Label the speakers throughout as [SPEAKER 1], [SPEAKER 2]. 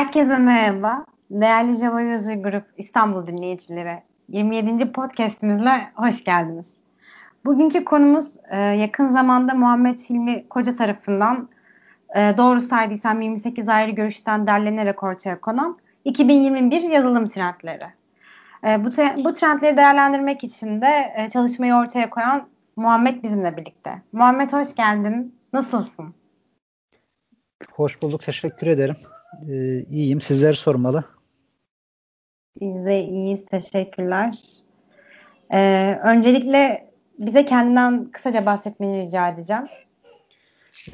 [SPEAKER 1] Herkese merhaba. Değerli Java User Group İstanbul dinleyicileri. 27. podcastimizle hoş geldiniz. Bugünkü konumuz e, yakın zamanda Muhammed Hilmi Koca tarafından e, doğru saydıysam 28 ayrı görüşten derlenerek ortaya konan 2021 yazılım trendleri. E, bu, bu trendleri değerlendirmek için de çalışmayı ortaya koyan Muhammed bizimle birlikte. Muhammed hoş geldin. Nasılsın?
[SPEAKER 2] Hoş bulduk. Teşekkür ederim. Ee, iyiyim. Sizler sormalı.
[SPEAKER 1] Biz de iyiyiz. Teşekkürler. Ee, öncelikle bize kendinden kısaca bahsetmeni rica edeceğim.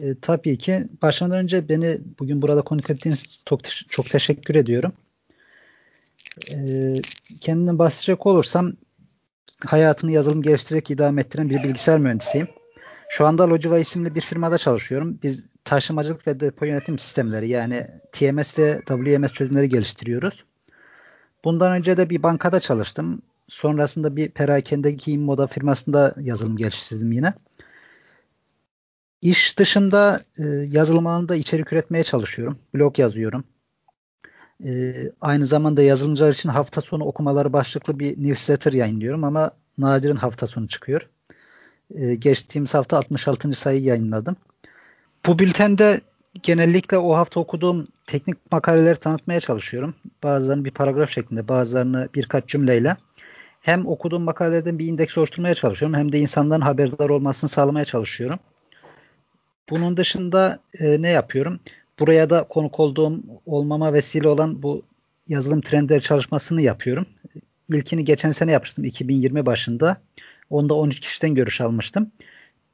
[SPEAKER 2] E, tabii ki. Başlamadan önce beni bugün burada konuk ettiğiniz çok, çok teşekkür ediyorum. E, kendimden bahsedecek olursam hayatını yazılım geliştirerek idame ettiren bir bilgisayar mühendisiyim. Şu anda Logiva isimli bir firmada çalışıyorum. Biz taşımacılık ve depo yönetim sistemleri yani TMS ve WMS çözümleri geliştiriyoruz. Bundan önce de bir bankada çalıştım. Sonrasında bir perakendeki moda firmasında yazılım geliştirdim yine. İş dışında e, yazılım alanında içerik üretmeye çalışıyorum. Blog yazıyorum. E, aynı zamanda yazılımcılar için hafta sonu okumaları başlıklı bir newsletter yayınlıyorum ama nadiren hafta sonu çıkıyor. E, geçtiğimiz hafta 66. sayı yayınladım. Bu bültende genellikle o hafta okuduğum teknik makaleleri tanıtmaya çalışıyorum. Bazılarını bir paragraf şeklinde, bazılarını birkaç cümleyle. Hem okuduğum makalelerden bir indeks oluşturmaya çalışıyorum hem de insanların haberdar olmasını sağlamaya çalışıyorum. Bunun dışında e, ne yapıyorum? Buraya da konuk olduğum olmama vesile olan bu yazılım trendleri çalışmasını yapıyorum. İlkini geçen sene yapmıştım 2020 başında. Onda 13 kişiden görüş almıştım.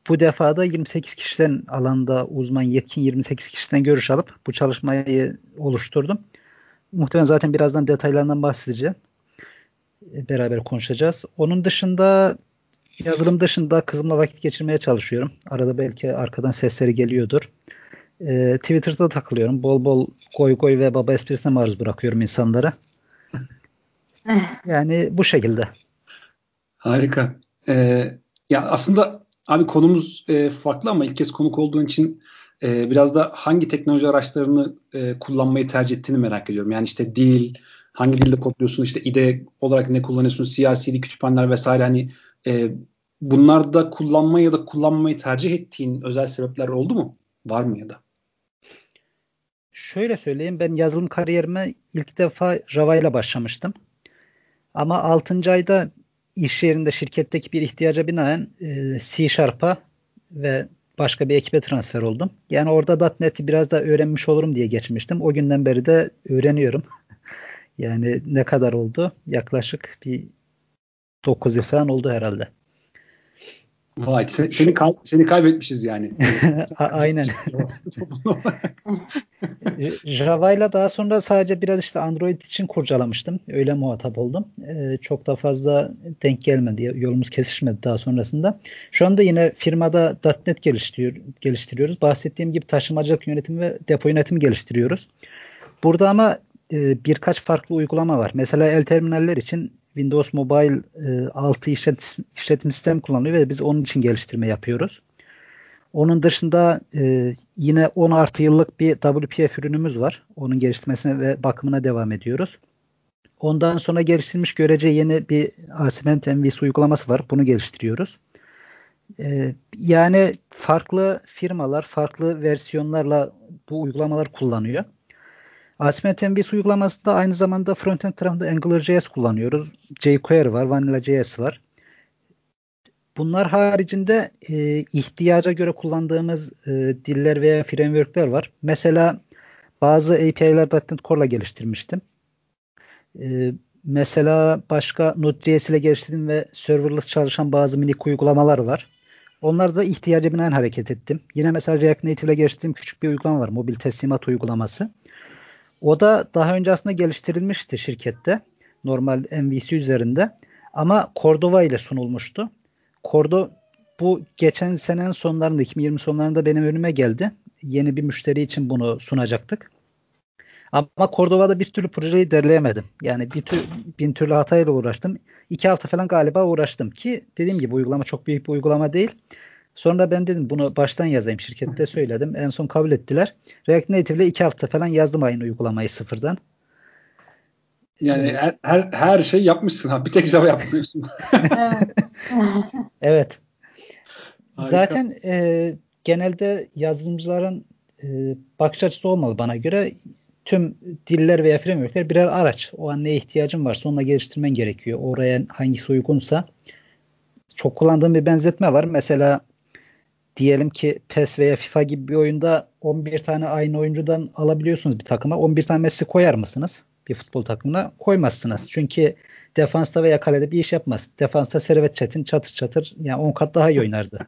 [SPEAKER 2] Bu defa da 28 kişiden alanda uzman yetkin 28 kişiden görüş alıp bu çalışmayı oluşturdum. Muhtemelen zaten birazdan detaylarından bahsedeceğim. E, beraber konuşacağız. Onun dışında yazılım dışında kızımla vakit geçirmeye çalışıyorum. Arada belki arkadan sesleri geliyordur. Ee, Twitter'da takılıyorum. Bol bol goy goy ve baba esprisine maruz bırakıyorum insanlara. Yani bu şekilde.
[SPEAKER 3] Harika. Ee, ya aslında abi konumuz e, farklı ama ilk kez konuk olduğun için e, biraz da hangi teknoloji araçlarını e, kullanmayı tercih ettiğini merak ediyorum. Yani işte dil, hangi dilde kodluyorsun, işte IDE olarak ne kullanıyorsun, siyasi kütüphaneler vesaire hani e, bunlarda kullanma ya da kullanmayı tercih ettiğin özel sebepler oldu mu? Var mı ya da?
[SPEAKER 2] Şöyle söyleyeyim ben yazılım kariyerime ilk defa Java ile başlamıştım. Ama 6. ayda iş yerinde şirketteki bir ihtiyaca binaen e, C Sharp'a ve başka bir ekibe transfer oldum. Yani orada .NET'i biraz da öğrenmiş olurum diye geçmiştim. O günden beri de öğreniyorum. yani ne kadar oldu? Yaklaşık bir 9 yıl falan oldu herhalde.
[SPEAKER 3] Vay seni, kay, seni kaybetmişiz yani.
[SPEAKER 2] Aynen. Java ile daha sonra sadece biraz işte Android için kurcalamıştım. Öyle muhatap oldum. Ee, çok da fazla denk gelmedi. Yolumuz kesişmedi daha sonrasında. Şu anda yine firmada .NET geliştiriyor, geliştiriyoruz. Bahsettiğim gibi taşımacılık yönetimi ve depo yönetimi geliştiriyoruz. Burada ama e, birkaç farklı uygulama var. Mesela el terminaller için Windows Mobile e, 6 işlet, işletim sistem kullanılıyor ve biz onun için geliştirme yapıyoruz. Onun dışında e, yine 10 artı yıllık bir WPF ürünümüz var. Onun geliştirmesine ve bakımına devam ediyoruz. Ondan sonra geliştirilmiş görece yeni bir Asiment MVC uygulaması var. Bunu geliştiriyoruz. E, yani farklı firmalar, farklı versiyonlarla bu uygulamalar kullanıyor. Asmet MVC uygulamasında aynı zamanda frontend tarafında AngularJS kullanıyoruz. jQuery var, VanillaJS var. Bunlar haricinde e, ihtiyaca göre kullandığımız e, diller veya frameworkler var. Mesela bazı API'ler .NET Core'la geliştirmiştim. E, mesela başka Node.js ile geliştirdim ve serverless çalışan bazı minik uygulamalar var. Onlar da ihtiyaca binaen hareket ettim. Yine mesela React Native ile geliştirdiğim küçük bir uygulama var. Mobil teslimat uygulaması. O da daha önce aslında geliştirilmişti şirkette. Normal MVC üzerinde. Ama Cordova ile sunulmuştu. Cordo bu geçen senenin sonlarında 2020 sonlarında benim önüme geldi. Yeni bir müşteri için bunu sunacaktık. Ama Cordova'da bir türlü projeyi derleyemedim. Yani bir tür, bin türlü hatayla uğraştım. İki hafta falan galiba uğraştım ki dediğim gibi uygulama çok büyük bir uygulama değil. Sonra ben dedim bunu baştan yazayım şirkette söyledim. En son kabul ettiler. React Native ile iki hafta falan yazdım aynı uygulamayı sıfırdan.
[SPEAKER 3] Yani her, her, her şey yapmışsın ha. Bir tek Java yapmıyorsun.
[SPEAKER 2] evet. Zaten e, genelde yazılımcıların e, bakış açısı olmalı bana göre. Tüm diller veya frameworkler birer araç. O an neye ihtiyacın varsa onunla geliştirmen gerekiyor. Oraya hangisi uygunsa. Çok kullandığım bir benzetme var. Mesela diyelim ki PES veya FIFA gibi bir oyunda 11 tane aynı oyuncudan alabiliyorsunuz bir takıma. 11 tane Messi koyar mısınız? Bir futbol takımına koymazsınız. Çünkü defansta veya kalede bir iş yapmaz. Defansta Servet Çetin çatır çatır yani 10 kat daha iyi oynardı.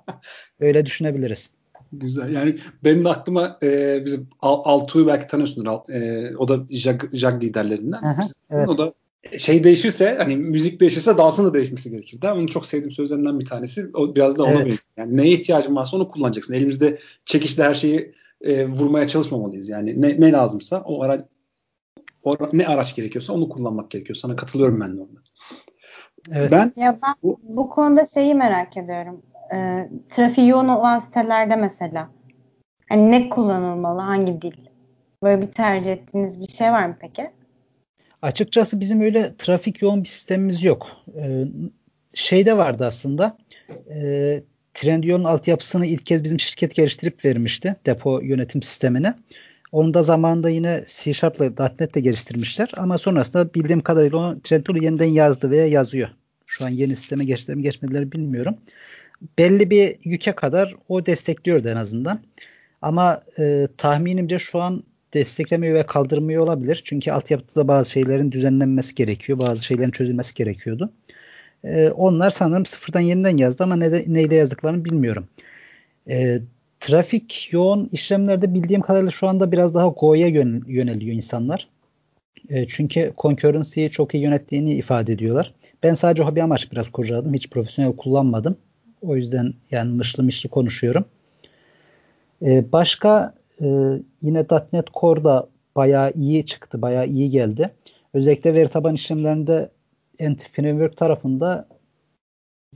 [SPEAKER 2] Öyle düşünebiliriz.
[SPEAKER 3] Güzel. Yani benim de aklıma e, bizim Altuğ'u belki tanıyorsundur. E, o da Jag, Jag liderlerinden. Aha, evet. O da şey değişirse hani müzik değişirse dansın da değişmesi gerekir. Değil Onun çok sevdiğim sözlerinden bir tanesi. O biraz da ona evet. Yani neye ihtiyacın varsa onu kullanacaksın. Elimizde çekişle her şeyi e, vurmaya çalışmamalıyız. Yani ne, ne lazımsa o araç o, ne araç gerekiyorsa onu kullanmak gerekiyor. Sana katılıyorum ben de orada.
[SPEAKER 1] Evet. Ben, ya ben bu, bu konuda şeyi merak ediyorum. E, trafiği yoğun olan sitelerde mesela hani ne kullanılmalı, hangi dil? Böyle bir tercih ettiğiniz bir şey var mı peki?
[SPEAKER 2] Açıkçası bizim öyle trafik yoğun bir sistemimiz yok. Ee, şeyde vardı aslında. E, Trendyol'un altyapısını ilk kez bizim şirket geliştirip vermişti. Depo yönetim sistemini. Onu da zamanında yine C Sharp ile .NET ile geliştirmişler. Ama sonrasında bildiğim kadarıyla onu Trendyol yeniden yazdı veya yazıyor. Şu an yeni sisteme geçtiler mi geçmediler bilmiyorum. Belli bir yüke kadar o destekliyordu en azından. Ama e, tahminimce şu an desteklemiyor ve kaldırmıyor olabilir. Çünkü altyapıda bazı şeylerin düzenlenmesi gerekiyor. Bazı şeylerin çözülmesi gerekiyordu. Ee, onlar sanırım sıfırdan yeniden yazdı ama ne neyle yazdıklarını bilmiyorum. Ee, trafik yoğun işlemlerde bildiğim kadarıyla şu anda biraz daha Go'ya yöneliyor insanlar. E, çünkü concurrency'yi çok iyi yönettiğini ifade ediyorlar. Ben sadece hobi amaç biraz kurcaladım. Hiç profesyonel kullanmadım. O yüzden yani mışlı mışlı konuşuyorum. E, başka e, yine .NET Core'da bayağı iyi çıktı. Bayağı iyi geldi. Özellikle veri taban işlemlerinde Entity Framework tarafında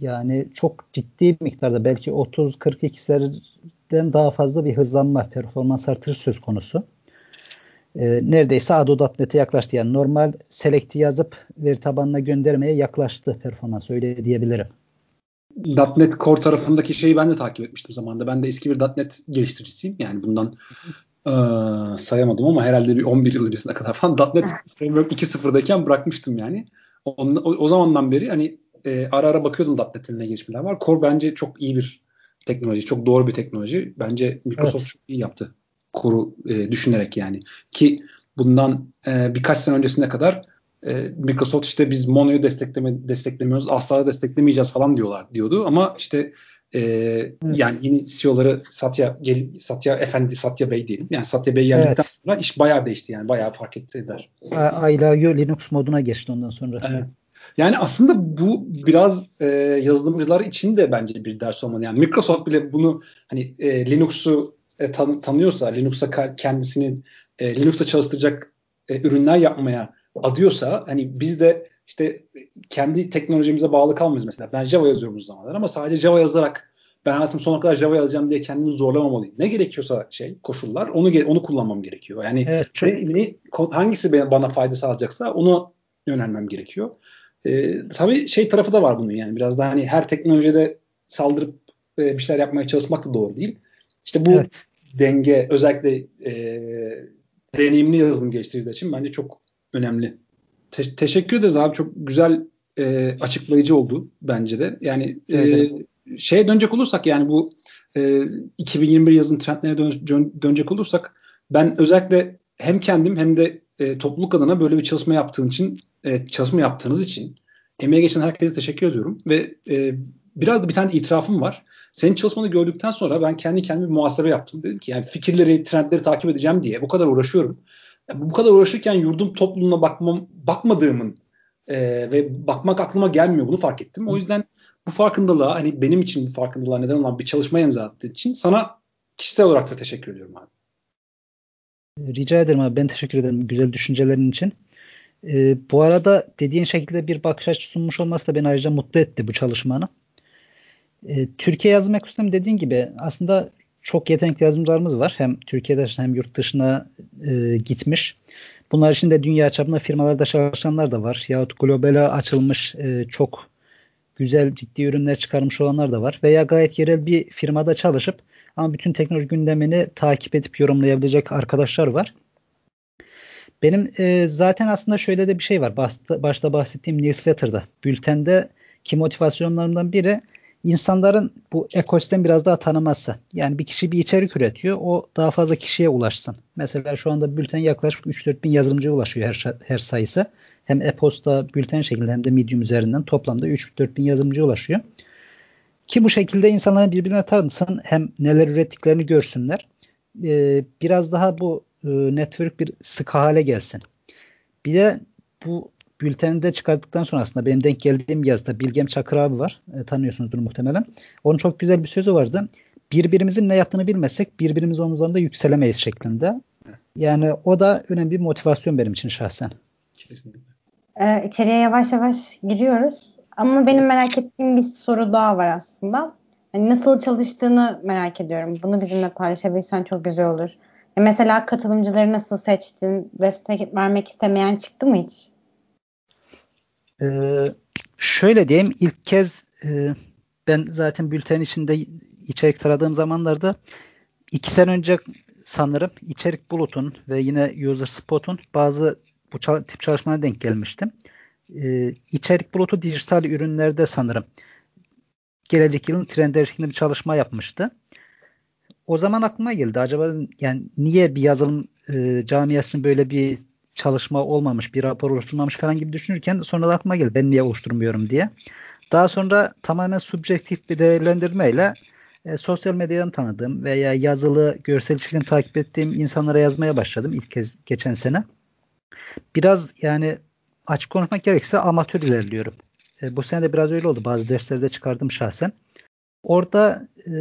[SPEAKER 2] yani çok ciddi miktarda belki 30-40 x'lerden daha fazla bir hızlanma, performans artışı söz konusu. E, neredeyse ADO.NET'e yaklaştı. Yani normal select'i yazıp veri tabanına göndermeye yaklaştı performans öyle diyebilirim.
[SPEAKER 3] .NET Core tarafındaki şeyi ben de takip etmiştim zamanında. Ben de eski bir .NET geliştiricisiyim. Yani bundan e, sayamadım ama herhalde bir 11 yıl öncesine kadar falan .NET Framework 2.0'dayken bırakmıştım yani. O, o, o zamandan beri hani e, ara ara bakıyordum .NET'in ne gelişmeler var. Core bence çok iyi bir teknoloji. Çok doğru bir teknoloji. Bence Microsoft evet. çok iyi yaptı. Core'u e, düşünerek yani. Ki bundan e, birkaç sene öncesine kadar Microsoft işte biz Mono'yu destekleme, desteklemiyoruz, asla desteklemeyeceğiz falan diyorlar diyordu ama işte e, evet. yani yeni CEO'ları Satya gel, Satya Efendi Satya Bey diyelim. Yani Satya Bey geldikten evet. sonra iş bayağı değişti yani bayağı fark ettiler.
[SPEAKER 2] You Linux moduna geçti ondan sonra.
[SPEAKER 3] Evet. Yani aslında bu biraz e, yazılımcılar için de bence bir ders olmalı. Yani Microsoft bile bunu hani e, Linux'u e, tan- tanıyorsa, Linux'a kendisini e, Linux'ta çalıştıracak e, ürünler yapmaya adıyorsa hani biz de işte kendi teknolojimize bağlı kalmıyoruz mesela. Ben Java yazıyorum bu zamanlar ama sadece Java yazarak ben hayatım sonuna kadar Java yazacağım diye kendimi zorlamamalıyım. Ne gerekiyorsa şey koşullar onu onu kullanmam gerekiyor. Yani evet, çok... ne, hangisi bana fayda sağlayacaksa onu yönelmem gerekiyor. Ee, tabii şey tarafı da var bunun yani biraz daha hani her teknolojide saldırıp e, bir şeyler yapmaya çalışmak da doğru değil. İşte bu evet. denge özellikle e, deneyimli yazılım geliştiriciler için bence çok önemli. Te- teşekkür ederiz abi. Çok güzel e, açıklayıcı oldu bence de. Yani e, şeye dönecek olursak yani bu e, 2021 yazın trendlerine dön- dön- dönecek olursak ben özellikle hem kendim hem de e, topluluk adına böyle bir çalışma yaptığın için e, çalışma yaptığınız için emeğe geçen herkese teşekkür ediyorum ve e, biraz da bir tane itirafım var. Senin çalışmanı gördükten sonra ben kendi kendime bir muhasebe yaptım. Dedim ki yani fikirleri, trendleri takip edeceğim diye bu kadar uğraşıyorum bu kadar uğraşırken yurdum toplumuna bakmam, bakmadığımın e, ve bakmak aklıma gelmiyor bunu fark ettim. O yüzden bu farkındalığa hani benim için bu farkındalığa neden olan bir çalışma imza attığı için sana kişisel olarak da teşekkür ediyorum abi.
[SPEAKER 2] Rica ederim abi. Ben teşekkür ederim güzel düşüncelerin için. Ee, bu arada dediğin şekilde bir bakış açısı sunmuş olması da beni ayrıca mutlu etti bu çalışmanı. E, Türkiye yazılım ekosistemi dediğin gibi aslında çok yetenekli yazılımcılarımız var. Hem Türkiye'de hem yurt dışına e, gitmiş. Bunlar içinde dünya çapında firmalarda çalışanlar da var. Yahut globale açılmış e, çok güzel ciddi ürünler çıkarmış olanlar da var. Veya gayet yerel bir firmada çalışıp ama bütün teknoloji gündemini takip edip yorumlayabilecek arkadaşlar var. Benim e, zaten aslında şöyle de bir şey var. Başta, başta bahsettiğim newsletter'da, bültende ki motivasyonlarımdan biri insanların bu ekosistem biraz daha tanıması. Yani bir kişi bir içerik üretiyor. O daha fazla kişiye ulaşsın. Mesela şu anda bülten yaklaşık 3-4 bin yazılımcıya ulaşıyor her, her sayısı. Hem e-posta bülten şeklinde hem de Medium üzerinden toplamda 3-4 bin yazılımcıya ulaşıyor. Ki bu şekilde insanların birbirine tanısın hem neler ürettiklerini görsünler. Ee, biraz daha bu e, network bir sıkı hale gelsin. Bir de bu bültende çıkarttıktan sonra aslında benim denk geldiğim yazda Bilgem Çakır abi var. E, tanıyorsunuzdur muhtemelen. Onun çok güzel bir sözü vardı. Birbirimizin ne yaptığını bilmesek birbirimiz omuzlarında yükselemeyiz şeklinde. Yani o da önemli bir motivasyon benim için şahsen.
[SPEAKER 1] Kesinlikle. Ee, içeriye yavaş yavaş giriyoruz. Ama benim merak ettiğim bir soru daha var aslında. Hani nasıl çalıştığını merak ediyorum. Bunu bizimle paylaşabilirsen çok güzel olur. E mesela katılımcıları nasıl seçtin? Destek vermek istemeyen çıktı mı hiç?
[SPEAKER 2] Ee, şöyle diyeyim ilk kez e, ben zaten bülten içinde içerik taradığım zamanlarda iki sene önce sanırım içerik bulutun ve yine user spot'un bazı bu tip çalışmalara denk gelmiştim. Ee, içerik bulutu dijital ürünlerde sanırım gelecek yılın trendleri şeklinde bir çalışma yapmıştı. O zaman aklıma geldi. Acaba yani niye bir yazılım e, camiasının böyle bir çalışma olmamış, bir rapor oluşturmamış falan gibi düşünürken sonra da aklıma geldi ben niye oluşturmuyorum diye. Daha sonra tamamen subjektif bir değerlendirmeyle e, sosyal medyadan tanıdığım veya yazılı görsel içeriğini takip ettiğim insanlara yazmaya başladım ilk kez geçen sene. Biraz yani açık konuşmak gerekirse amatör ilerliyorum. E, bu sene de biraz öyle oldu. Bazı derslerde çıkardım şahsen. Orada e,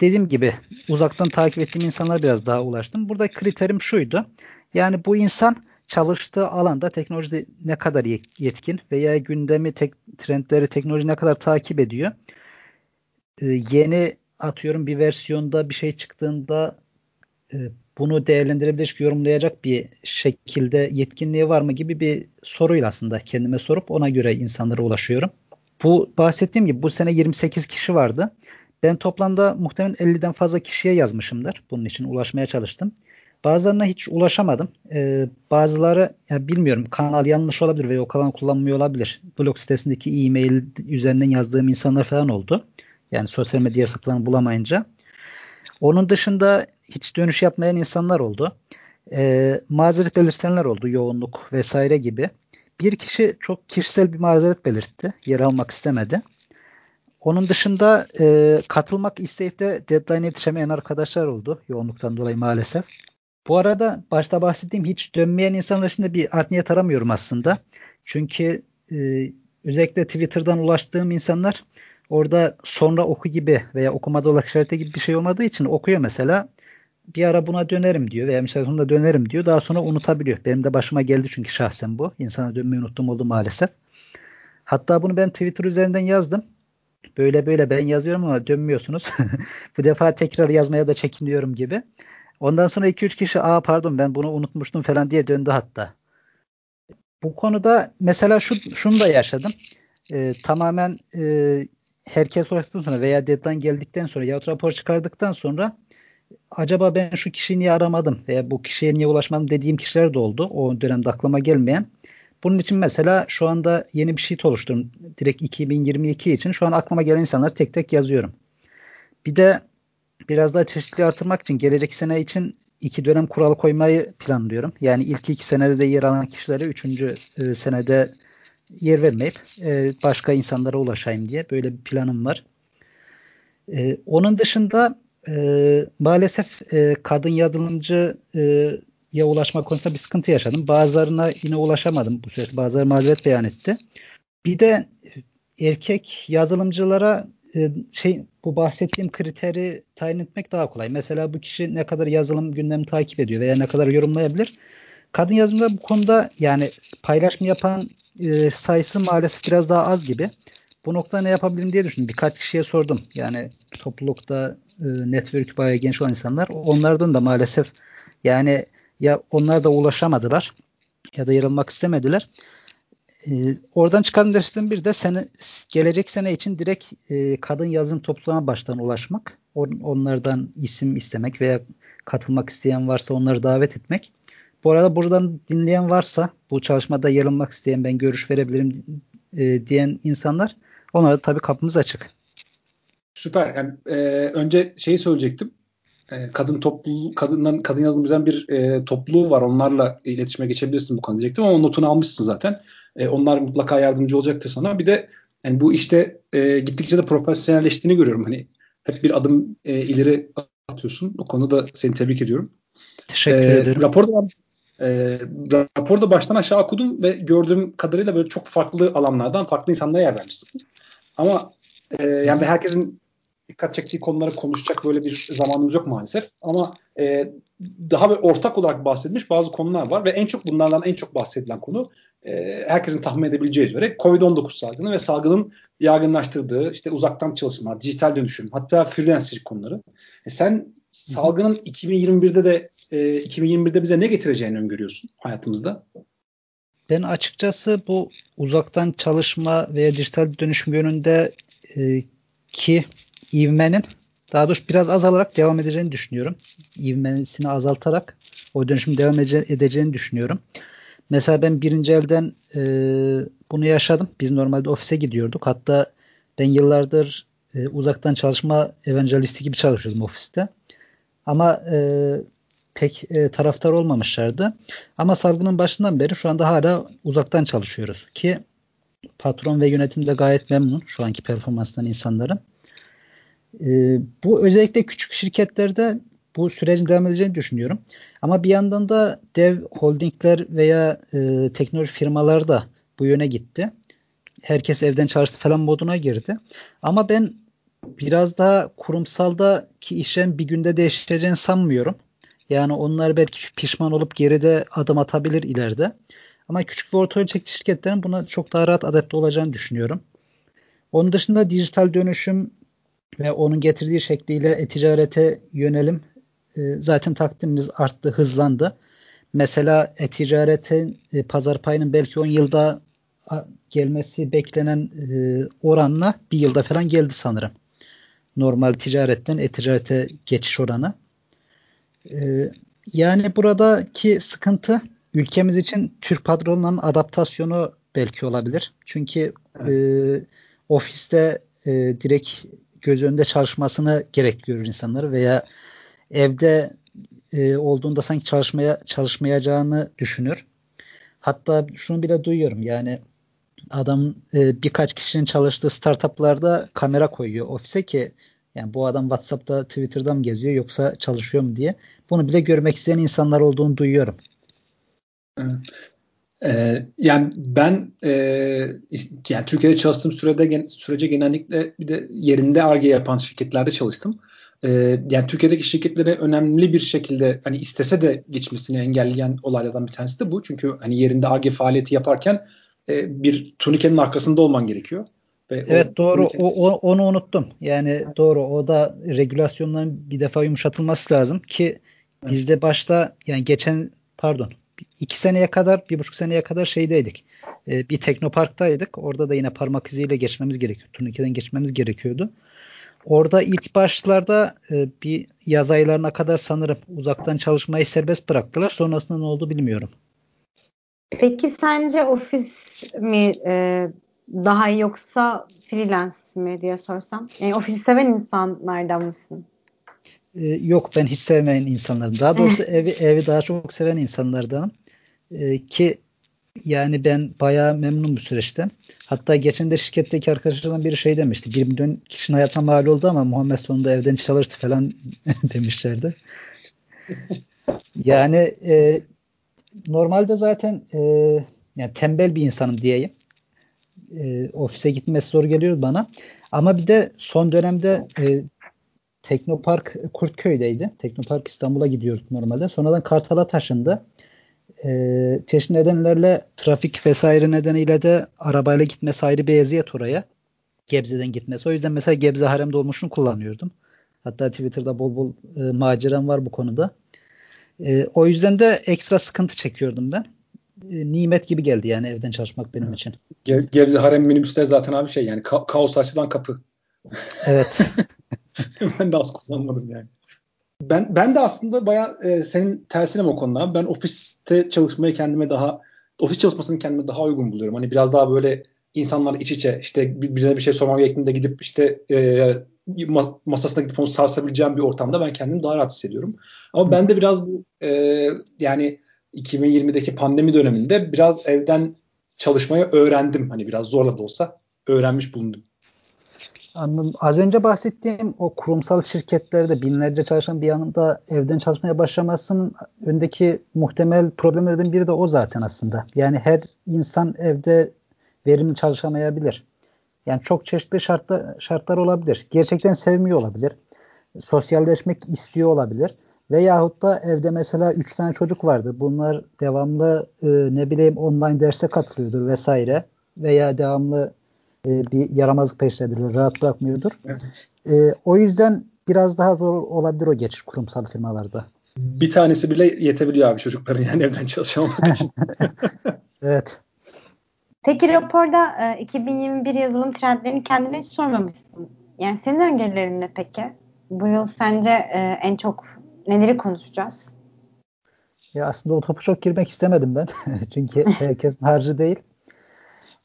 [SPEAKER 2] dediğim gibi uzaktan takip ettiğim insanlara biraz daha ulaştım. Burada kriterim şuydu. Yani bu insan çalıştığı alanda teknolojide ne kadar yetkin veya gündemi, tek, trendleri, teknoloji ne kadar takip ediyor. Ee, yeni atıyorum bir versiyonda bir şey çıktığında e, bunu değerlendirebilecek, yorumlayacak bir şekilde yetkinliği var mı gibi bir soruyla aslında kendime sorup ona göre insanlara ulaşıyorum. Bu bahsettiğim gibi bu sene 28 kişi vardı. Ben toplamda muhtemelen 50'den fazla kişiye yazmışımdır. Bunun için ulaşmaya çalıştım. Bazılarına hiç ulaşamadım. Ee, bazıları ya bilmiyorum kanal yanlış olabilir veya o kanal kullanmıyor olabilir. Blog sitesindeki e-mail üzerinden yazdığım insanlar falan oldu. Yani sosyal medya hesaplarını bulamayınca. Onun dışında hiç dönüş yapmayan insanlar oldu. Ee, mazeret belirtenler oldu. Yoğunluk vesaire gibi. Bir kişi çok kişisel bir mazeret belirtti. Yer almak istemedi. Onun dışında e, katılmak isteyip de deadline yetişemeyen arkadaşlar oldu yoğunluktan dolayı maalesef. Bu arada başta bahsettiğim hiç dönmeyen insanlar için bir art niyet aramıyorum aslında. Çünkü e, özellikle Twitter'dan ulaştığım insanlar orada sonra oku gibi veya okumada olarak işareti gibi bir şey olmadığı için okuyor mesela. Bir ara buna dönerim diyor veya müsait dönerim diyor. Daha sonra unutabiliyor. Benim de başıma geldi çünkü şahsen bu. İnsana dönmeyi unuttum oldu maalesef. Hatta bunu ben Twitter üzerinden yazdım böyle böyle ben yazıyorum ama dönmüyorsunuz. Bu defa tekrar yazmaya da çekiniyorum gibi. Ondan sonra 2-3 kişi aa pardon ben bunu unutmuştum falan diye döndü hatta. Bu konuda mesela şu, şunu da yaşadım. Ee, tamamen e, herkes ulaştıktan sonra veya deadline geldikten sonra ya rapor çıkardıktan sonra acaba ben şu kişiyi niye aramadım veya bu kişiye niye ulaşmadım dediğim kişiler de oldu. O dönemde aklıma gelmeyen. Bunun için mesela şu anda yeni bir sheet oluşturdum. Direkt 2022 için. Şu an aklıma gelen insanları tek tek yazıyorum. Bir de biraz daha çeşitli artırmak için gelecek sene için iki dönem kural koymayı planlıyorum. Yani ilk iki senede de yer alan kişilere üçüncü e, senede yer vermeyip e, başka insanlara ulaşayım diye böyle bir planım var. E, onun dışında e, maalesef e, kadın yazılımcı e, ulaşma konusunda bir sıkıntı yaşadım. Bazılarına yine ulaşamadım bu süreçte. Bazıları mazeret beyan etti. Bir de erkek yazılımcılara şey bu bahsettiğim kriteri tayin etmek daha kolay. Mesela bu kişi ne kadar yazılım gündemi takip ediyor veya ne kadar yorumlayabilir. Kadın yazılımda bu konuda yani paylaşım yapan e, sayısı maalesef biraz daha az gibi. bu noktada ne yapabilirim diye düşündüm. Birkaç kişiye sordum. Yani toplulukta e, network bayağı genç olan insanlar. Onlardan da maalesef yani ya onlar da ulaşamadılar ya da yer almak istemediler. E, oradan çıkan derslerin bir de sene, gelecek sene için direkt e, kadın yazılım topluluğuna baştan ulaşmak. On, onlardan isim istemek veya katılmak isteyen varsa onları davet etmek. Bu arada buradan dinleyen varsa bu çalışmada yer almak isteyen ben görüş verebilirim e, diyen insanlar onlara tabii kapımız açık.
[SPEAKER 3] Süper. Yani, e, önce şeyi söyleyecektim. E, kadın topluluğu, kadından kadın yazılımcıların bir e, topluluğu var. Onlarla iletişime geçebilirsin bu konuda diyecektim ama notunu almışsın zaten. E, onlar mutlaka yardımcı olacaktır sana. Bir de yani bu işte e, gittikçe de profesyonelleştiğini görüyorum. Hani hep bir adım e, ileri atıyorsun. O konuda seni tebrik ediyorum.
[SPEAKER 2] Teşekkür e, ederim.
[SPEAKER 3] Raporda e, raporda baştan aşağı okudum ve gördüğüm kadarıyla böyle çok farklı alanlardan farklı insanlara yer vermişsin. Ama e, yani herkesin dikkat çektiği konuları konuşacak böyle bir zamanımız yok maalesef. Ama e, daha bir ortak olarak bahsedilmiş bazı konular var ve en çok bunlardan en çok bahsedilen konu e, herkesin tahmin edebileceği üzere Covid-19 salgını ve salgının yaygınlaştırdığı işte uzaktan çalışma, dijital dönüşüm, hatta freelancer konuları. E, sen salgının 2021'de de e, 2021'de bize ne getireceğini öngörüyorsun hayatımızda?
[SPEAKER 2] Ben açıkçası bu uzaktan çalışma veya dijital dönüşüm yönünde e, ki ivmenin daha doğrusu biraz azalarak devam edeceğini düşünüyorum. İvmesini azaltarak o dönüşüm devam edeceğini düşünüyorum. Mesela ben birinci elden e, bunu yaşadım. Biz normalde ofise gidiyorduk. Hatta ben yıllardır e, uzaktan çalışma evangelisti gibi çalışıyordum ofiste. Ama e, pek e, taraftar olmamışlardı. Ama salgının başından beri şu anda hala uzaktan çalışıyoruz ki patron ve yönetim de gayet memnun şu anki performanstan insanların. E, bu özellikle küçük şirketlerde bu sürecin devam edeceğini düşünüyorum. Ama bir yandan da dev holdingler veya e, teknoloji firmaları da bu yöne gitti. Herkes evden çalıştı falan moduna girdi. Ama ben biraz daha kurumsalda ki işlerin bir günde değişeceğini sanmıyorum. Yani onlar belki pişman olup geride adım atabilir ileride. Ama küçük ve orta ölçekli şirketlerin buna çok daha rahat adapte olacağını düşünüyorum. Onun dışında dijital dönüşüm ve onun getirdiği şekliyle e-ticarete yönelim zaten takdimimiz arttı, hızlandı. Mesela e-ticaretin e, pazar payının belki 10 yılda gelmesi beklenen e, oranla bir yılda falan geldi sanırım. Normal ticaretten e-ticarete geçiş oranı. E, yani buradaki sıkıntı ülkemiz için Türk patronlarının adaptasyonu belki olabilir. Çünkü evet. e, ofiste e, direkt göz önünde çalışmasını gerek görür insanları veya evde e, olduğunda sanki çalışmaya çalışmayacağını düşünür. Hatta şunu bile duyuyorum yani adam e, birkaç kişinin çalıştığı startuplarda kamera koyuyor ofise ki yani bu adam WhatsApp'ta Twitter'da mı geziyor yoksa çalışıyor mu diye. Bunu bile görmek isteyen insanlar olduğunu duyuyorum.
[SPEAKER 3] Ee, yani ben e, yani Türkiye'de çalıştığım sürede sürece genellikle bir de yerinde ARGE yapan şirketlerde çalıştım. Ee, yani Türkiye'deki şirketlere önemli bir şekilde hani istese de geçmesini engelleyen olaylardan bir tanesi de bu. Çünkü hani yerinde ARGE faaliyeti yaparken e, bir turnikenin arkasında olman gerekiyor.
[SPEAKER 2] Ve evet o, doğru turnike... o, onu unuttum. Yani doğru o da regülasyonların bir defa yumuşatılması lazım ki bizde başta yani geçen pardon iki seneye kadar bir buçuk seneye kadar şeydeydik. E, bir teknoparktaydık. Orada da yine parmak iziyle geçmemiz gerekiyor. Turnikeden geçmemiz gerekiyordu. Orada ilk başlarda e, bir yaz aylarına kadar sanırım uzaktan çalışmayı serbest bıraktılar. Sonrasında ne oldu bilmiyorum.
[SPEAKER 1] Peki sence ofis mi e, daha iyi yoksa freelance mi diye sorsam? Yani ofisi seven insanlardan mısın?
[SPEAKER 2] Ee, yok ben hiç sevmeyen insanlarım. Daha doğrusu evi evi daha çok seven insanlardanım. Ee, ki yani ben bayağı memnun bu süreçten. Hatta geçen de şirketteki arkadaşlardan biri şey demişti. 1 milyon kişinin hayatına mal oldu ama Muhammed sonunda evden çalıştı falan demişlerdi. yani e, normalde zaten e, yani tembel bir insanım diyeyim. E, ofise gitmesi zor geliyor bana. Ama bir de son dönemde e, Teknopark Kurtköy'deydi. Teknopark İstanbul'a gidiyorduk normalde. Sonradan Kartal'a taşındı. Ee, çeşitli nedenlerle trafik vesaire nedeniyle de arabayla gitmesi ayrı bir eziyet oraya. Gebze'den gitmesi. O yüzden mesela Gebze harem dolmuşunu kullanıyordum. Hatta Twitter'da bol bol e, maceram var bu konuda. E, o yüzden de ekstra sıkıntı çekiyordum ben. E, nimet gibi geldi yani evden çalışmak benim için.
[SPEAKER 3] Ge Gebze harem minibüsler zaten abi şey yani ka- kaos açılan kapı.
[SPEAKER 2] Evet.
[SPEAKER 3] ben de az kullanmadım yani. Ben ben de aslında baya e, senin tersine o konuda. Ben ofiste çalışmayı kendime daha ofis çalışmasını kendime daha uygun buluyorum. Hani biraz daha böyle insanlar iç içe işte birine bir şey sormam gerektiğinde gidip işte e, masasına gidip onu sarsabileceğim bir ortamda ben kendimi daha rahat hissediyorum. Ama ben de biraz bu e, yani 2020'deki pandemi döneminde biraz evden çalışmayı öğrendim. Hani biraz zorla da olsa öğrenmiş bulundum.
[SPEAKER 2] Az önce bahsettiğim o kurumsal şirketlerde binlerce çalışan bir anda evden çalışmaya başlamasının öndeki muhtemel problemlerden biri de o zaten aslında. Yani her insan evde verimli çalışamayabilir. Yani çok çeşitli şartlar, şartlar olabilir. Gerçekten sevmiyor olabilir. Sosyalleşmek istiyor olabilir. Veyahut da evde mesela 3 tane çocuk vardır. Bunlar devamlı e, ne bileyim online derse katılıyordur vesaire. Veya devamlı e, bir yaramazlık peşindedir. Rahat bırakmıyordur. Evet. E, o yüzden biraz daha zor olabilir o geçiş kurumsal firmalarda.
[SPEAKER 3] Bir tanesi bile yetebiliyor abi çocukların yani evden çalışamamak için.
[SPEAKER 2] evet.
[SPEAKER 1] Peki raporda e, 2021 yazılım trendlerini kendine hiç sormamışsın. Yani senin öngörülerin ne peki? Bu yıl sence e, en çok neleri konuşacağız?
[SPEAKER 2] Ya aslında o topu çok girmek istemedim ben. Çünkü herkesin harcı değil.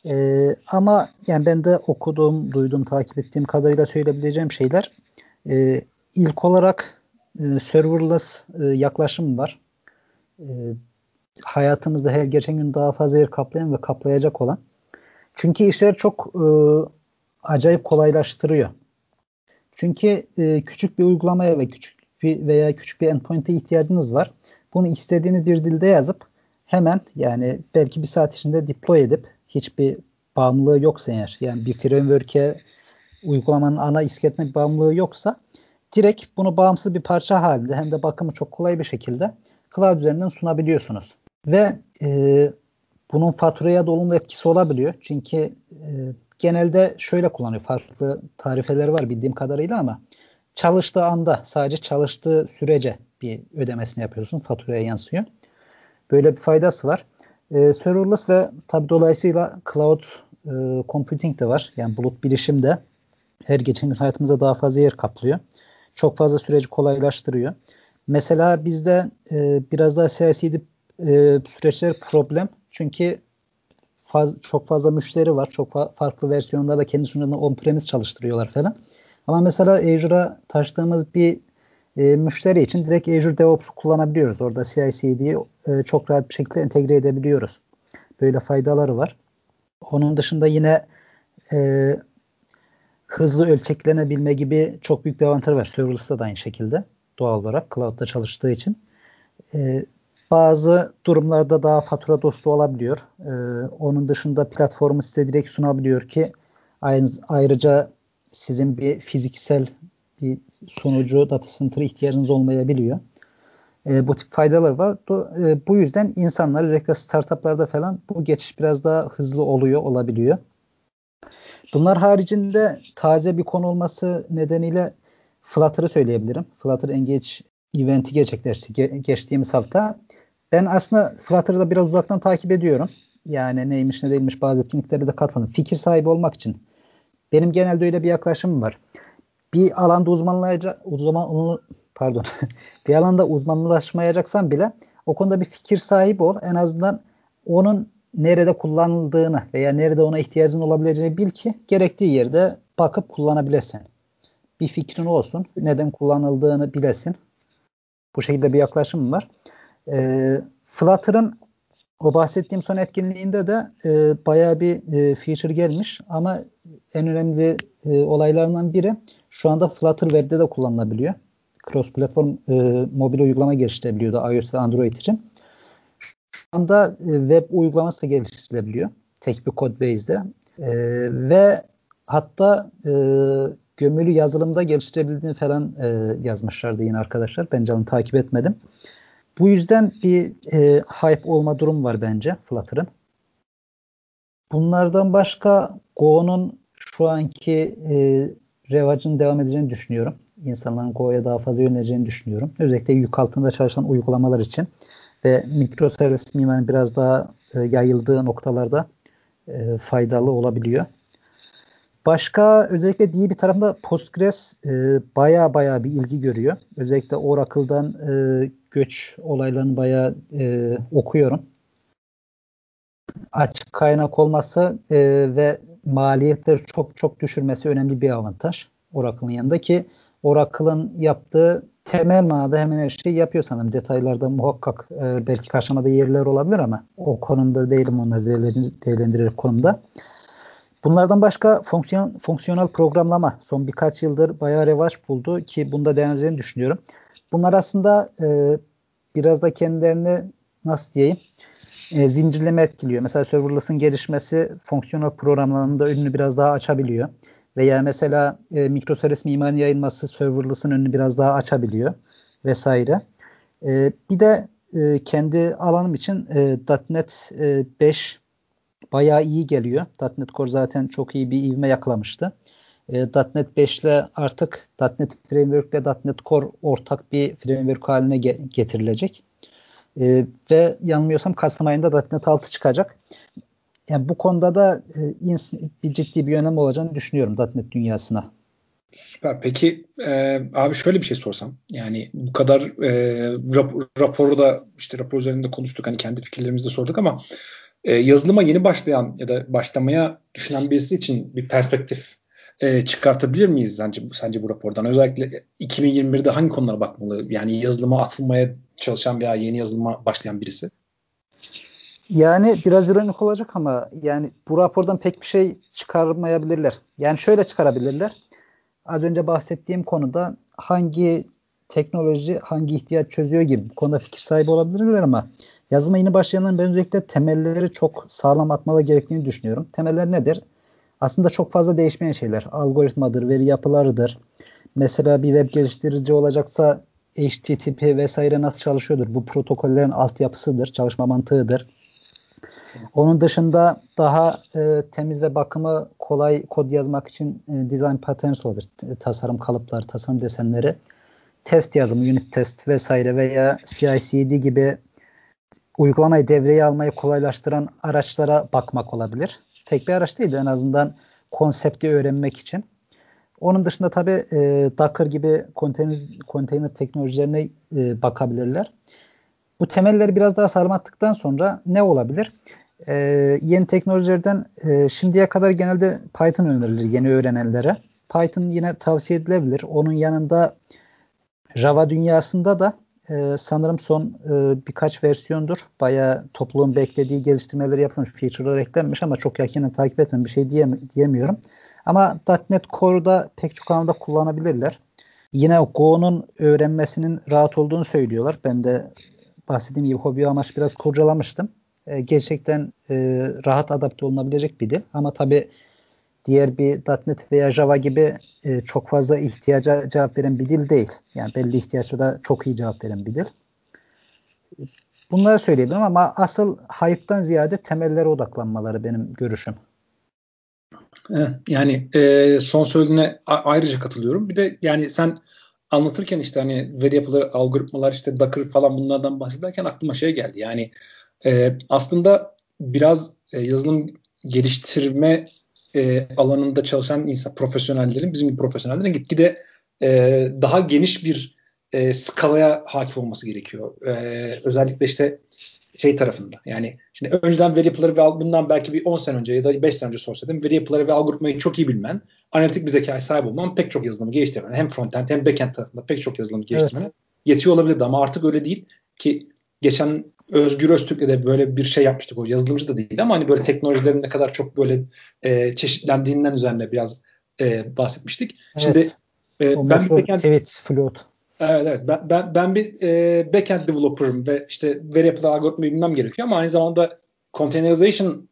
[SPEAKER 2] Ee, ama yani ben de okuduğum, duyduğum, takip ettiğim kadarıyla söyleyebileceğim şeyler e, ilk olarak e, serverless e, yaklaşım var. E, hayatımızda her geçen gün daha fazla yer kaplayan ve kaplayacak olan. Çünkü işler çok e, acayip kolaylaştırıyor. Çünkü e, küçük bir uygulamaya ve küçük bir veya küçük bir endpoint'e ihtiyacınız var. Bunu istediğiniz bir dilde yazıp hemen yani belki bir saat içinde deploy edip hiçbir bağımlılığı yoksa eğer yani bir framework'e uygulamanın ana iskeletine bir bağımlılığı yoksa direkt bunu bağımsız bir parça halinde hem de bakımı çok kolay bir şekilde cloud üzerinden sunabiliyorsunuz. Ve e, bunun faturaya da olumlu etkisi olabiliyor. Çünkü e, genelde şöyle kullanıyor. Farklı tarifeleri var bildiğim kadarıyla ama çalıştığı anda sadece çalıştığı sürece bir ödemesini yapıyorsun. Faturaya yansıyor. Böyle bir faydası var. E, serverless ve tabi dolayısıyla cloud e, computing de var. Yani bulut bilişim de her geçen gün hayatımıza daha fazla yer kaplıyor. Çok fazla süreci kolaylaştırıyor. Mesela bizde e, biraz daha CI/CD e, süreçleri problem. Çünkü faz, çok fazla müşteri var. Çok fa- farklı versiyonlarda kendi sunucularını on-premise çalıştırıyorlar falan. Ama mesela Azure'a taşıdığımız bir e, müşteri için direkt Azure DevOps'u kullanabiliyoruz. Orada CI/CD'yi e, çok rahat bir şekilde entegre edebiliyoruz. Böyle faydaları var. Onun dışında yine e, hızlı ölçeklenebilme gibi çok büyük bir avantajı var. Serverless'ta da aynı şekilde doğal olarak cloud'da çalıştığı için. E, bazı durumlarda daha fatura dostu olabiliyor. E, onun dışında platformu size direkt sunabiliyor ki ayrıca sizin bir fiziksel bir sunucu data center ihtiyacınız olmayabiliyor. E, bu tip faydalar var. Do, e, bu yüzden insanlar özellikle startuplarda falan bu geçiş biraz daha hızlı oluyor, olabiliyor. Bunlar haricinde taze bir konu olması nedeniyle Flutter'ı söyleyebilirim. Flutter Engage eventi gerçekleşti ge- geçtiğimiz hafta. Ben aslında Flutter'da biraz uzaktan takip ediyorum. Yani neymiş ne değilmiş bazı etkinliklere de katıldım. Fikir sahibi olmak için. Benim genelde öyle bir yaklaşımım var. Bir alanda uzmanlayacak uzman pardon bir alanda uzmanlaşmayacaksan bile o konuda bir fikir sahibi ol. En azından onun nerede kullanıldığını veya nerede ona ihtiyacın olabileceğini bil ki gerektiği yerde bakıp kullanabilesin. Bir fikrin olsun. Neden kullanıldığını bilesin. Bu şekilde bir yaklaşım var. E, Flutter'ın o bahsettiğim son etkinliğinde de e, bayağı bir e, feature gelmiş ama en önemli e, olaylarından biri şu anda Flutter Web'de de kullanılabiliyor. Cross platform e, mobil uygulama geliştirebiliyordu iOS ve Android için. Şu anda e, web uygulaması da geliştirilebiliyor. Tek bir code base'de. E, ve hatta e, gömülü yazılımda geliştirebildiğini falan e, yazmışlardı yine arkadaşlar. Ben canını takip etmedim. Bu yüzden bir e, hype olma durum var bence Flutter'ın. Bunlardan başka Go'nun şu anki e, revacın devam edeceğini düşünüyorum. İnsanların Go'ya daha fazla yöneleceğini düşünüyorum. Özellikle yük altında çalışan uygulamalar için ve mikroservis mimarinin biraz daha e, yayıldığı noktalarda e, faydalı olabiliyor. Başka özellikle diye bir tarafında Postgres e, baya baya bir ilgi görüyor. Özellikle Oracle'dan e, göç olaylarını baya e, okuyorum. Açık kaynak olması e, ve maliyetleri çok çok düşürmesi önemli bir avantaj Oracle'ın yanında ki Oracle'ın yaptığı temel manada hemen her şeyi yapıyor sanırım. Detaylarda muhakkak e, belki karşımada yerler olabilir ama o konumda değilim onları değerlendirir konumda. Bunlardan başka fonksiyon, fonksiyonel programlama son birkaç yıldır bayağı revaç buldu ki bunda devam düşünüyorum. Bunlar aslında e, biraz da kendilerini nasıl diyeyim e, zincirleme etkiliyor. Mesela serverless'ın gelişmesi fonksiyonel programlarının da önünü biraz daha açabiliyor. Veya mesela e, mikroservis mimarinin yayılması serverless'ın önünü biraz daha açabiliyor vesaire. E, bir de e, kendi alanım için e, .NET e, 5 bayağı iyi geliyor. .NET Core zaten çok iyi bir ivme yakalamıştı. E, .NET 5 ile artık .NET Framework ile .NET Core ortak bir framework haline ge- getirilecek. E, ve yanılmıyorsam Kasım ayında .NET 6 çıkacak. Yani bu konuda da e, bir ciddi bir önem olacağını düşünüyorum .NET dünyasına.
[SPEAKER 3] Süper. Peki e, abi şöyle bir şey sorsam. Yani bu kadar e, rap, raporu da işte rapor üzerinde konuştuk. Hani kendi fikirlerimizi de sorduk ama e, yazılıma yeni başlayan ya da başlamaya düşünen birisi için bir perspektif e, çıkartabilir miyiz sence, sence bu rapordan? Özellikle 2021'de hangi konulara bakmalı? Yani yazılıma atılmaya çalışan veya yeni yazılıma başlayan birisi.
[SPEAKER 2] Yani biraz ironik olacak ama yani bu rapordan pek bir şey çıkarmayabilirler. Yani şöyle çıkarabilirler. Az önce bahsettiğim konuda hangi teknoloji hangi ihtiyaç çözüyor gibi bu konuda fikir sahibi olabilirler ama yazılıma yeni başlayanların ben özellikle temelleri çok sağlam atmalı gerektiğini düşünüyorum. Temeller nedir? Aslında çok fazla değişmeyen şeyler. Algoritmadır, veri yapılarıdır. Mesela bir web geliştirici olacaksa HTTP vesaire nasıl çalışıyordur? Bu protokollerin altyapısıdır, çalışma mantığıdır. Onun dışında daha e, temiz ve bakımı kolay kod yazmak için e, design patterns olur. Tasarım kalıpları, tasarım desenleri. Test yazımı, unit test vesaire veya CI/CD gibi uygulamayı devreye almayı kolaylaştıran araçlara bakmak olabilir. Tek bir araç değil de en azından konsepti öğrenmek için. Onun dışında tabii e, Docker gibi konteyner, konteyner teknolojilerine e, bakabilirler. Bu temelleri biraz daha sarmattıktan sonra ne olabilir? E, yeni teknolojilerden e, şimdiye kadar genelde Python önerilir yeni öğrenenlere. Python yine tavsiye edilebilir. Onun yanında Java dünyasında da e, sanırım son e, birkaç versiyondur. Bayağı topluluğun beklediği geliştirmeleri yapılmış, feature'lar eklenmiş ama çok yakinen takip etmem bir şey diyem diyemiyorum. Ama .NET Core'da pek çok alanda kullanabilirler. Yine Go'nun öğrenmesinin rahat olduğunu söylüyorlar. Ben de bahsettiğim gibi hobi amaç biraz kurcalamıştım. E, gerçekten e, rahat adapte olunabilecek bir dil. Ama tabi diğer bir .NET veya Java gibi e, çok fazla ihtiyaca cevap veren bir dil değil. Yani belli ihtiyaçlara çok iyi cevap veren bir dil. Bunları söyleyebilirim ama asıl hype'tan ziyade temellere odaklanmaları benim görüşüm.
[SPEAKER 3] Yani e, son söylediğine ayrıca katılıyorum. Bir de yani sen anlatırken işte hani veri yapıları, algoritmalar işte Docker falan bunlardan bahsederken aklıma şey geldi. Yani e, aslında biraz e, yazılım geliştirme e, alanında çalışan insan, profesyonellerin, bizim profesyonellerin gitgide e, daha geniş bir e, skalaya hakim olması gerekiyor. E, özellikle işte şey tarafında. Yani şimdi önceden veri yapıları ve bundan belki bir 10 sene önce ya da 5 sene önce sorsaydım veri yapıları ve algoritmayı çok iyi bilmen, analitik bir zekaya sahip olman pek çok yazılımı geliştirmen hem frontend hem backend tarafında pek çok yazılımı geliştirmen evet. yetiyor olabilirdi ama artık öyle değil ki geçen Özgür Öztürk'le de böyle bir şey yapmıştık. O yazılımcı da değil ama hani böyle teknolojilerin ne kadar çok böyle e, çeşitlendiğinden üzerine biraz e, bahsetmiştik. Evet. Şimdi
[SPEAKER 2] e, ben bir backend, evet, float.
[SPEAKER 3] Evet, evet. Ben, ben, ben bir e, backend developer'ım ve işte veri yapılı algoritmayı bilmem gerekiyor ama aynı zamanda containerization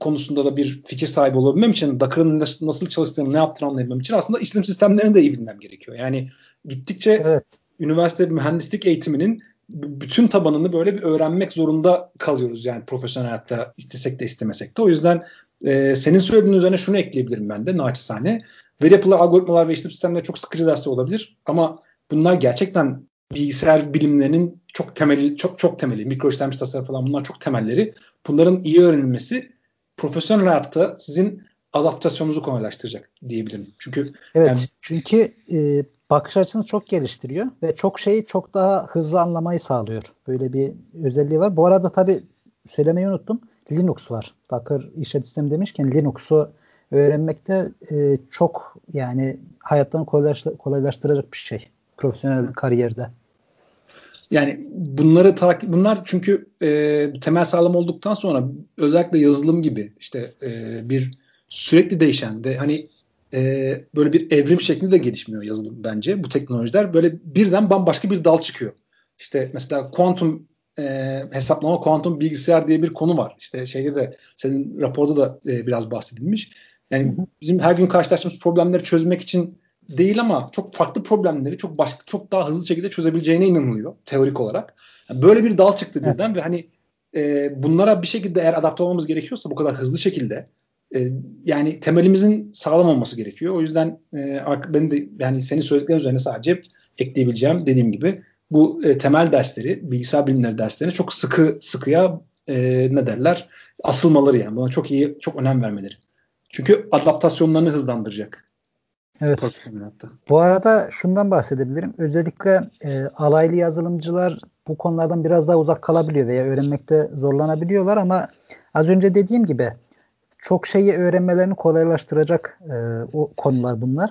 [SPEAKER 3] konusunda da bir fikir sahibi olabilmem için Docker'ın nasıl çalıştığını, ne yaptığını anlayabilmem için aslında işlem sistemlerini de iyi bilmem gerekiyor. Yani gittikçe evet. üniversite mühendislik eğitiminin bütün tabanını böyle bir öğrenmek zorunda kalıyoruz yani profesyonel hayatta istesek de istemesek de. O yüzden e, senin söylediğin üzerine şunu ekleyebilirim ben de naçizane. Veri yapıları, algoritmalar ve işlem sistemleri çok sıkıcı dersler olabilir ama bunlar gerçekten bilgisayar bilimlerinin çok temeli, çok çok temeli, mikro işlemci tasarım falan bunlar çok temelleri. Bunların iyi öğrenilmesi profesyonel hayatta sizin adaptasyonunuzu kolaylaştıracak diyebilirim. Çünkü
[SPEAKER 2] evet yani, çünkü e, bakış açısını çok geliştiriyor ve çok şeyi çok daha hızlı anlamayı sağlıyor. Böyle bir özelliği var. Bu arada tabi söylemeyi unuttum. Linux var. Docker işletim sistemi demişken Linux'u öğrenmekte e, çok yani hayattan kolaylaştıracak bir şey profesyonel kariyerde.
[SPEAKER 3] Yani bunları takip bunlar çünkü e, temel sağlam olduktan sonra özellikle yazılım gibi işte e, bir sürekli değişen de hani e, böyle bir evrim şeklinde de gelişmiyor yazılım bence bu teknolojiler böyle birden bambaşka bir dal çıkıyor. İşte mesela kuantum e, hesaplama kuantum bilgisayar diye bir konu var. İşte şeyde de senin raporda da e, biraz bahsedilmiş. Yani bizim her gün karşılaştığımız problemleri çözmek için değil ama çok farklı problemleri çok başka çok daha hızlı şekilde çözebileceğine inanılıyor teorik olarak. Yani böyle bir dal çıktı birden evet. ve hani e, bunlara bir şekilde eğer adapte olmamız gerekiyorsa bu kadar hızlı şekilde e, yani temelimizin sağlam olması gerekiyor. O yüzden e, ben de yani senin söylediklerin üzerine sadece ekleyebileceğim dediğim gibi bu e, temel dersleri, bilgisayar bilimleri derslerine çok sıkı sıkıya e, ne derler asılmaları yani. Buna çok iyi, çok önem vermeleri. Çünkü adaptasyonlarını hızlandıracak.
[SPEAKER 2] Evet. Bu arada şundan bahsedebilirim. Özellikle e, alaylı yazılımcılar bu konulardan biraz daha uzak kalabiliyor veya öğrenmekte zorlanabiliyorlar ama az önce dediğim gibi çok şeyi öğrenmelerini kolaylaştıracak e, o konular bunlar.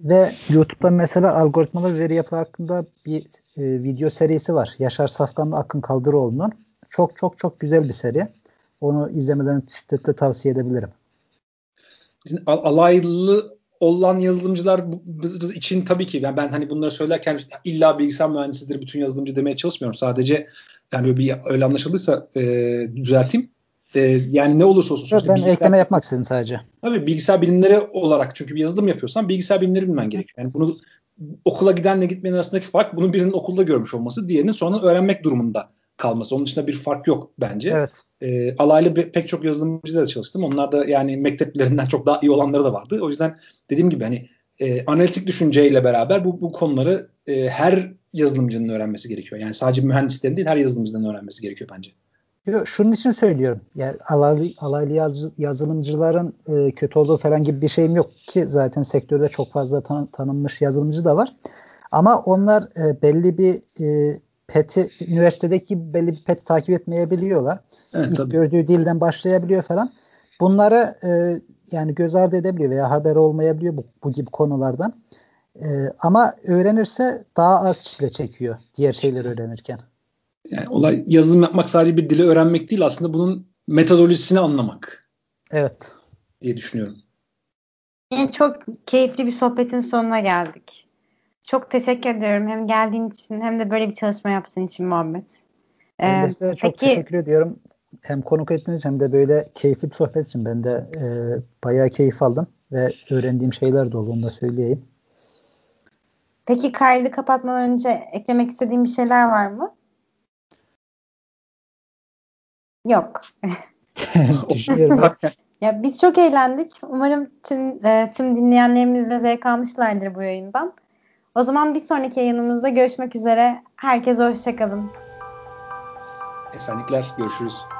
[SPEAKER 2] Ve YouTube'da mesela algoritmalar veri yapı hakkında bir e, video serisi var. Yaşar Safkan'la Akın Kaldıroğlu'nun. Çok çok çok güzel bir seri. Onu izlemelerini şiddetle tavsiye edebilirim.
[SPEAKER 3] Alaylı olan yazılımcılar için tabii ki yani ben hani bunları söylerken illa bilgisayar mühendisidir bütün yazılımcı demeye çalışmıyorum. Sadece yani bir öyle anlaşıldıysa e, düzelteyim. E, yani ne olursa olsun.
[SPEAKER 2] Yok, ben ekleme yapmak istedim sadece.
[SPEAKER 3] Tabii bilgisayar bilimleri olarak çünkü bir yazılım yapıyorsan bilgisayar bilimleri bilmen gerekiyor. Yani bunu okula gidenle gitmeyen arasındaki fark bunun birinin okulda görmüş olması, diğerinin sonra öğrenmek durumunda kalması. Onun dışında bir fark yok bence. Evet. E, alaylı pek çok yazılımcıda da çalıştım. Onlar da yani mekteplerinden çok daha iyi olanları da vardı. O yüzden dediğim gibi hani e, analitik düşünceyle beraber bu, bu konuları e, her yazılımcının öğrenmesi gerekiyor. Yani sadece mühendislerin değil her yazılımcının öğrenmesi gerekiyor bence.
[SPEAKER 2] Yok, şunun için söylüyorum. Yani alaylı, alaylı yazılımcıların e, kötü olduğu falan gibi bir şeyim yok ki zaten sektörde çok fazla tan- tanınmış yazılımcı da var. Ama onlar e, belli bir e, PET'i üniversitedeki belli bir PET takip etmeyebiliyorlar. Evet, İlk tabii. gördüğü dilden başlayabiliyor falan. Bunları e, yani göz ardı edebiliyor veya haber olmayabiliyor bu, bu gibi konulardan. E, ama öğrenirse daha az çile çekiyor diğer şeyleri öğrenirken.
[SPEAKER 3] Yani olay yazılım yapmak sadece bir dili öğrenmek değil aslında bunun metodolojisini anlamak.
[SPEAKER 2] Evet.
[SPEAKER 3] Diye düşünüyorum.
[SPEAKER 1] Yani çok keyifli bir sohbetin sonuna geldik. Çok teşekkür ediyorum hem geldiğin için hem de böyle bir çalışma yaptığın için Muhammed.
[SPEAKER 2] Ben de size çok peki, teşekkür ediyorum. Hem konuk ettiğiniz hem de böyle keyifli bir sohbet için ben de e, bayağı keyif aldım ve öğrendiğim şeyler de oldu onu da söyleyeyim.
[SPEAKER 1] Peki kaydı kapatmadan önce eklemek istediğim bir şeyler var mı? Yok.
[SPEAKER 2] Düşünüyorum.
[SPEAKER 1] ya biz çok eğlendik. Umarım tüm e, tüm dinleyenlerimiz de zevk almışlardır bu yayından. O zaman bir sonraki yayınımızda görüşmek üzere. Herkese hoşçakalın.
[SPEAKER 3] Esenlikler. Görüşürüz.